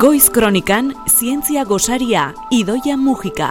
Goiz Kronikan Zientzia Gosaria Idoia Mujika.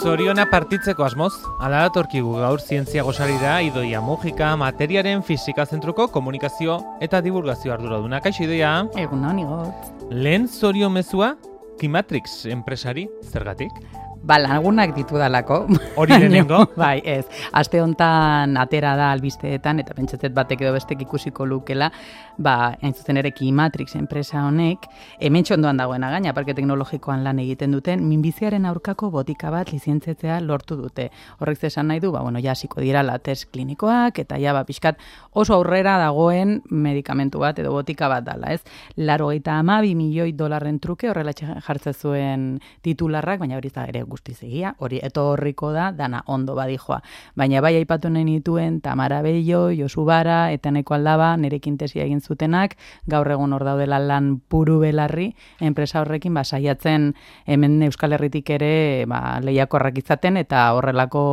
Zoriona partitzeko asmoz, ala datorkigu gaur zientzia gosarira Idoia Mujika materiaren fisika zentruko komunikazio eta divulgazio arduraduna. Kaixo Idoia? Egun honi got. Lehen zorio mezua Kimatrix enpresari, zergatik? Ba, lagunak ditu dalako. Hori lehenengo? bai, ez. Aste hontan atera da albisteetan, eta pentsatzet batek edo bestek ikusiko lukela, ba, hain zuzen ere Kimatrix enpresa honek, hemen txondoan dagoena gaina, parke teknologikoan lan egiten duten, minbiziaren aurkako botika bat lizentzetzea lortu dute. Horrek zesan nahi du, ba, bueno, jasiko dira la test klinikoak, eta ja, ba, pixkat oso aurrera dagoen medikamentu bat edo botika bat dala, ez? Laro eta ama, bi milioi dolarren truke horrela jartzen zuen titularrak, baina hori da ere guztizegia, hori etorriko da, dana ondo badijoa. Baina bai aipatu nahi nituen Tamara Bello, Josu Bara, eta neko aldaba, nerekin tesia egin zutenak, gaur egun hor daudela lan puru belarri, enpresa horrekin ba, saiatzen hemen Euskal Herritik ere ba, lehiakorrak izaten, eta horrelako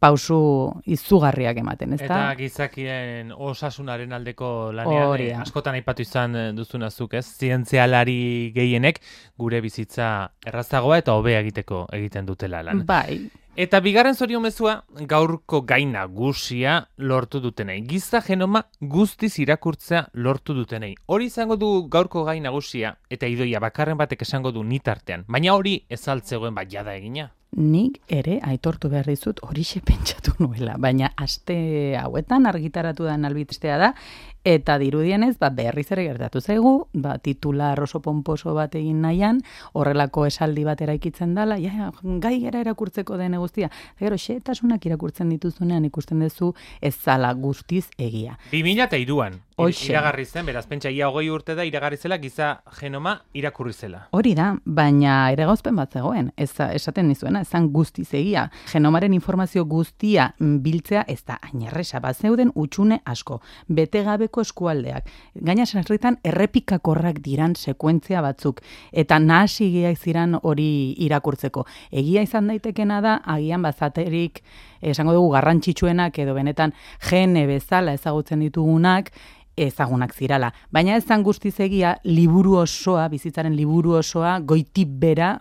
pausu izugarriak ematen, ezta? Eta gizakien osasunaren aldeko lanean, eh, askotan aipatu izan duzunazuk, ez? Zientzialari gehienek gure bizitza errazagoa eta hobea egiteko egiten dutela lan. Bai. Eta bigarren zorio mezua, gaurko gaina guzia lortu dutenei. Giza genoma guztiz irakurtzea lortu dutenei. Hori izango du gaurko gaina guzia, eta idoia bakarren batek esango du nitartean. Baina hori ez altzegoen bat jada egina. Nik ere aitortu behar dizut hori pentsatu nuela, baina aste hauetan argitaratu da albitestea da, eta dirudienez, ba, berriz ere gertatu zaigu, ba, titular oso pomposo bat egin nahian, horrelako esaldi bat eraikitzen dela, ja, gai gara erakurtzeko dene guztia. Gero, xetasunak irakurtzen dituzunean ikusten duzu ez zala guztiz egia. 2002an, iragarri zen, beraz, pentsa, ia hogei urte da, iragarri zela, giza genoma irakurri zela. Hori da, baina ere gauzpen bat zegoen, ez, esaten nizuena, ezan guztiz egia. Genomaren informazio guztia biltzea ez da ainerresa, bat zeuden utxune asko, bete gabe gabeko eskualdeak. Gaina sarritan errepikakorrak diran sekuentzia batzuk eta nahasi ziran hori irakurtzeko. Egia izan daitekena da agian bazaterik esango dugu garrantzitsuenak edo benetan gene bezala ezagutzen ditugunak ezagunak zirala. Baina ez zan guztiz egia, liburu osoa, bizitzaren liburu osoa, goitip bera,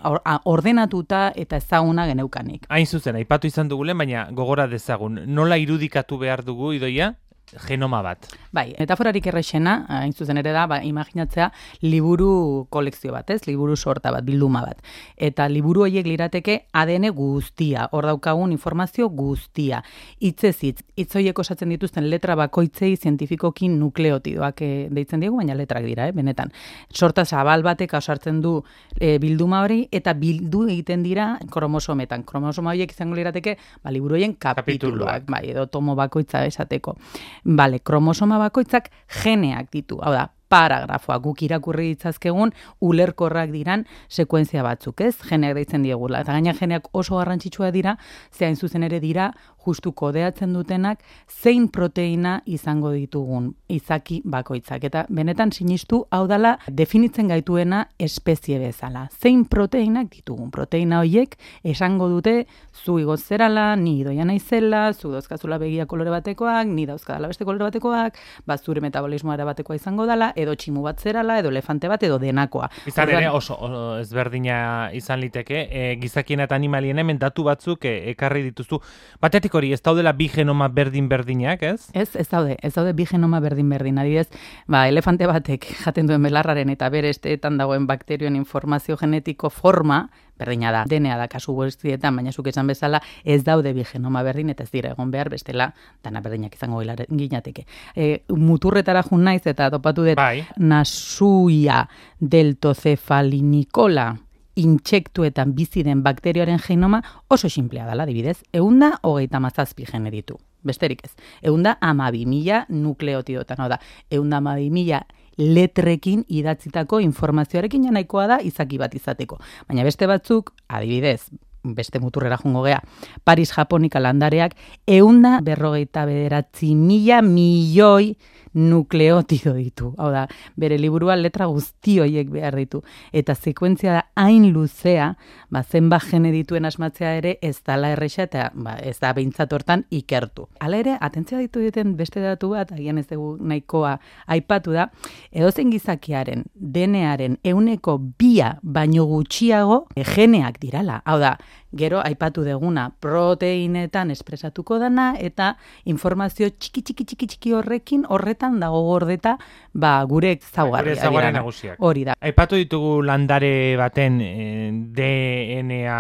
ordenatuta eta ezaguna geneukanik. Hain zuzen, aipatu izan dugulen, baina gogora dezagun. Nola irudikatu behar dugu, idoia? Genoma bat. Bai, metaforarik errexena, hain zuzen ere da, ba, imaginatzea liburu kolekzio bat, ez? Liburu sorta bat, bilduma bat. Eta liburu horiek lirateke ADN guztia, hor daukagun informazio guztia. Itzez hitz, hitz horiek osatzen dituzten letra bakoitzei zientifikoki nukleotidoak e, deitzen diegu, baina letrak dira, eh, benetan. Sorta zabal batek osartzen du e, bilduma hori, eta bildu egiten dira kromosometan. Kromosoma horiek izango lirateke, ba, liburu horien kapituluak, bai, edo tomo bakoitza esateko. Bale, kromosoma bakoitzak geneak ditu. Hau da, paragrafoa guk irakurri ditzazkegun ulerkorrak diran sekuentzia batzuk, ez? Geneak deitzen diegula. Eta gaina geneak oso garrantzitsua dira, zein zuzen ere dira justu kodeatzen dutenak zein proteina izango ditugun izaki bakoitzak. Eta benetan sinistu hau dala definitzen gaituena espezie bezala. Zein proteinak ditugun. Proteina horiek esango dute zu igozerala, ni doia naizela, zu dauzkazula begia kolore batekoak, ni dauzkadala beste kolore batekoak, bat zure metabolismoa batekoa izango dela, edo tximu bat zerala, edo elefante bat, edo denakoa. Izan ere oso, ezberdina izan liteke, e, gizakien eta animalien hemen datu batzuk e, ekarri dituzu. Batetik hori, ez daudela bi genoma berdin-berdinak, ez? Ez, ez daude, ez daude bi genoma berdin-berdin. Adibidez, ba, elefante batek jaten duen belarraren eta bere esteetan dagoen bakterioen informazio genetiko forma, berdina da, denea da kasu guztietan, baina zuk esan bezala ez daude bi genoma berdin eta ez dira egon behar bestela dana berdinak izango ginateke. E, muturretara jun naiz eta topatu dut bai. nasuia deltocefalinikola intsektuetan bizi den bakterioaren genoma oso simplea dela, adibidez, eunda hogeita mazazpi gene ditu. Besterik ez. Eunda amabi mila nukleotidotan, da, eunda amabi mila letrekin idatzitako informazioarekin nahikoa da izaki bat izateko. Baina beste batzuk, adibidez, beste muturrera jungo gea, Paris Japonika landareak, eunda berrogeita bederatzi mila milioi nukleotido ditu. Hau da, bere liburua letra guzti horiek behar ditu. Eta sekuentzia da hain luzea, ba, zenba gene dituen asmatzea ere ez dala erresa eta ba, ez da behintzat hortan ikertu. Hala ere, atentzia ditu diten beste datu bat, agian ez dugu nahikoa aipatu da, edozen gizakiaren, denearen, euneko bia baino gutxiago geneak dirala. Hau da, gero aipatu deguna proteinetan espresatuko dana eta informazio txiki txiki txiki txiki horrekin horretan dago gordeta ba gure zaugarri nagusiak. Hori da. Aipatu ditugu landare baten eh, DNA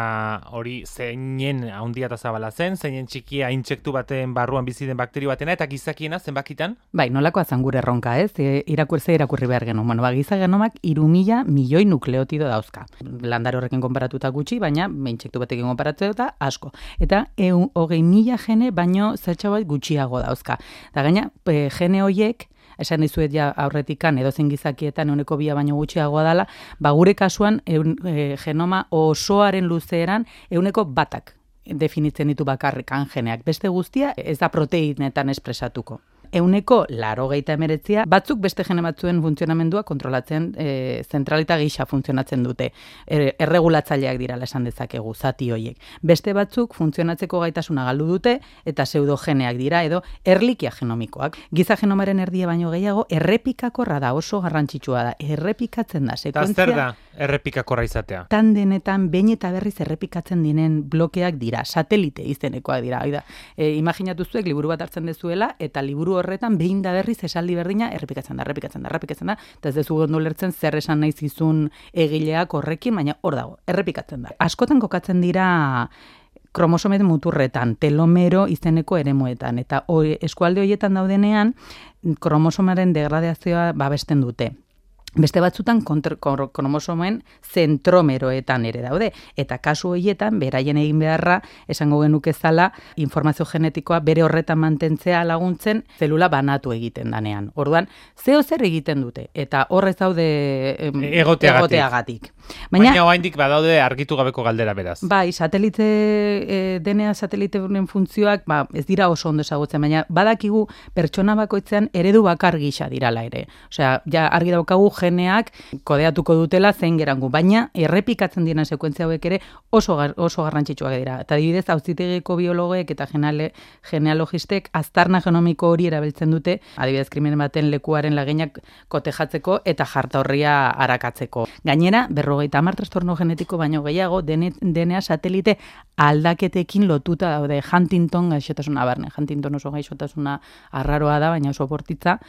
hori zeinen handia ta zabala zen, zeinen txikia intsektu baten barruan bizi den bakterio batena eta gizakiena zenbakitan? Bai, nolakoa zan gure erronka, ez? E, irakurtze irakurri behar genuen. Bueno, ba, giza genomak 3000 milioi nukleotido dauzka. Landare horrekin konparatuta gutxi, baina intsektu batek egin konparatzea asko. Eta eun, hogei mila jene baino zertxa bat gutxiago dauzka. Da gaina, e, jene hoiek, esan dizuet ja aurretikan edo zen gizakietan euneko bia baino gutxiago dala, ba gure kasuan eun, e, genoma osoaren luzeeran euneko batak definitzen ditu bakarrikan geneak. Beste guztia ez da proteinetan espresatuko euneko laro geita emeretzia, batzuk beste gene batzuen funtzionamendua kontrolatzen e, zentralita gisa funtzionatzen dute. E, erregulatzaileak dira esan dezakegu, zati hoiek. Beste batzuk funtzionatzeko gaitasuna galdu dute eta pseudogeneak dira edo erlikia genomikoak. Giza genomaren erdia baino gehiago errepikakorra da oso garrantzitsua da. Errepikatzen da sekuentzia. zer da errepikakorra izatea? Tan denetan behin eta berriz errepikatzen diren blokeak dira, satelite izenekoak dira. Oida, e, imaginatu zuek liburu bat hartzen dezuela eta liburu horretan behin da berriz esaldi berdina errepikatzen da, errepikatzen da, errepikatzen da, eta ez dezu gondo lertzen zer esan nahi zizun egileak horrekin, baina hor dago, errepikatzen da. Askotan kokatzen dira kromosomet muturretan, telomero izeneko eremuetan, eta eskualde horietan daudenean kromosomaren degradazioa babesten dute. Beste batzutan kromosomen zentromeroetan ere daude. Eta kasu horietan, beraien egin beharra, esango genuke zala, informazio genetikoa bere horretan mantentzea laguntzen, zelula banatu egiten danean. Orduan, zeo zer egiten dute, eta horrez daude em, egoteagatik. egoteagatik. Baina, Baina oaindik badaude argitu gabeko galdera beraz. Bai, satelite, e, denea satelite funtzioak, ba, ez dira oso ondo esagutzen, baina badakigu pertsona bakoitzean eredu bakar gisa dirala ere. Osea, ja argi daukagu geneak kodeatuko dutela zein gerangu, baina errepikatzen diren sekuentzia hauek ere oso oso garrantzitsuak dira. Eta adibidez, auzitegiko biologoek eta geneale, genealogistek aztarna genomiko hori erabiltzen dute, adibidez krimen baten lekuaren laginak kotejatzeko eta jarta horria arakatzeko. Gainera, berrogeita hamar trastorno genetiko baino gehiago denea satelite aldaketekin lotuta daude Huntington gaixotasuna barne. Huntington oso gaixotasuna arraroa da, baina oso bortitza,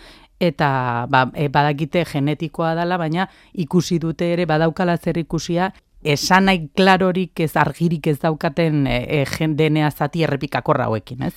eta ba, e, badakite genetikoa dela, baina ikusi dute ere badaukala zer ikusia, esan nahi klarorik ez argirik ez daukaten e, e, denea zati errepikakorra hauekin, ez?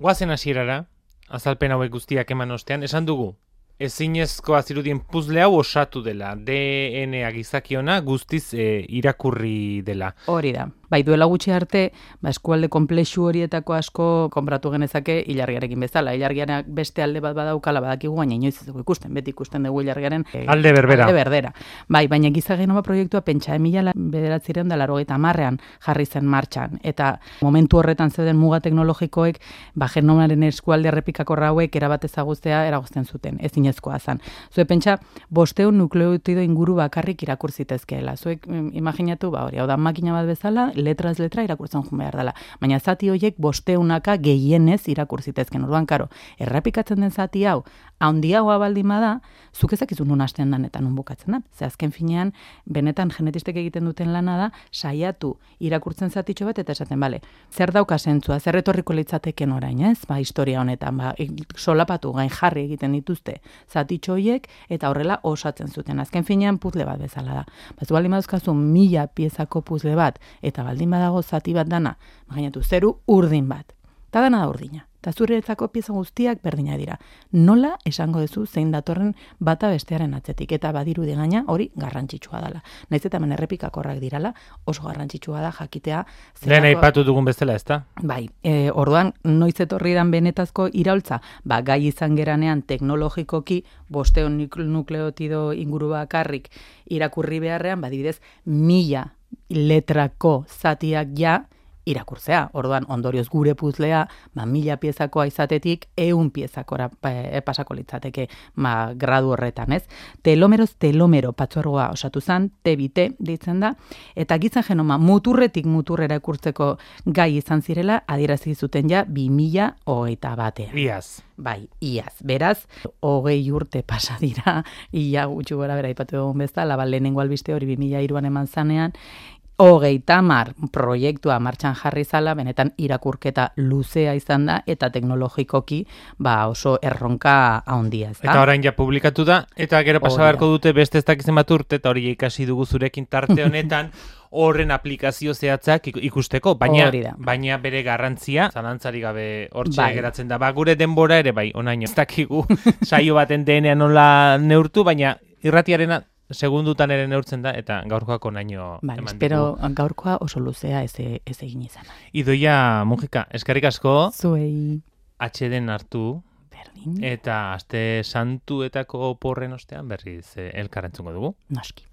Guazen hasierara, azalpen hauek guztiak eman ostean, esan dugu, ezinezko azirudien puzle hau osatu dela, DNA gizakiona guztiz e, irakurri dela. Hori da. Bai, duela gutxi arte, ba, eskualde komplexu horietako asko konbratu genezake ilargiarekin bezala. Ilargianak beste alde bat badaukala badakigu, baina inoiz ez dugu ikusten, beti ikusten dugu ilargiaren e, alde berbera. Alde berdera. Bai, baina giza genoma proiektua pentsa emila bederatziren da laro eta marrean jarri zen martxan. Eta momentu horretan zeuden muga teknologikoek, ba, genomaren eskualde errepikako rauek erabat ezaguztea eragozten zuten, ez inezkoa zan. Zue pentsa, bosteun nukleotido inguru bakarrik irakur zitezkeela. Zuek imaginatu, ba, hori, hau da makina bat bezala, letraz letra irakurtzen joan behar dela. Baina zati horiek bosteunaka gehienez irakur zitezken. Orduan, karo, errapikatzen den zati hau, handiagoa baldin bada, zuk ezakizu nun hasten dan eta nun bukatzen da. Ze azken finean, benetan genetistek egiten duten lana da, saiatu irakurtzen zatitxo bat eta esaten, bale, zer dauka zentzua, zer etorriko litzateken orain, ez? Ba, historia honetan, ba, solapatu gain jarri egiten dituzte zatitxo horiek eta horrela osatzen zuten. Azken finean puzle bat bezala da. Ba, zu baldin baduzkazu mila piezako puzle bat eta baldin badago zati bat dana, imaginatu, zeru urdin bat. Ta dana da urdina. Ta zuretzako pieza guztiak berdina dira. Nola esango duzu zein datorren bata bestearen atzetik eta badiru gaina hori garrantzitsua dela. Naiz eta men errepikakorrak dirala, oso garrantzitsua da jakitea Lehen aipatu dugun bezala, ezta? Bai, e, orduan noiz etorri dan benetazko iraultza, ba gai izan geranean teknologikoki 500 nukleotido inguru bakarrik irakurri beharrean, badibidez, mila letrako zatiak ja irakurtzea. Orduan, ondorioz gure puzlea, ba, mila piezakoa izatetik, eun piezakora e, pasako litzateke ma, gradu horretan, ez? Telomeroz telomero patzuergoa osatu zen, T-bite ditzen da, eta gizan genoma muturretik muturrera ikurtzeko gai izan zirela, adierazi zuten ja, bi mila hogeita batean. Iaz. Bai, iaz. Beraz, hogei urte pasa dira, ia gutxu gora bera ipatu egun bezala, ba, lehenengo albiste hori 2002an eman zanean, hogei tamar proiektua martxan jarri zala, benetan irakurketa luzea izan da, eta teknologikoki ba, oso erronka handia ez da. Eta orain ja publikatu da, eta gero pasa beharko dute beste ez dakizen bat urte, eta hori ikasi dugu zurekin tarte honetan, horren aplikazio zehatzak ikusteko, baina baina bere garrantzia zalantzari gabe hortxe bai. geratzen da. Ba, gure denbora ere bai, onaino. Ez dakigu saio baten DNA nola neurtu, baina irratiarena segundutan ere neurtzen da, eta gaurkoako naino vale, eman espero gaurkoa oso luzea ez, ez egin izan. Idoia, Mujika, eskerrik asko. Zuei. Atxeden hartu. Berdin. Eta aste santuetako porren ostean berriz eh, elkarrentzungo dugu. Noski.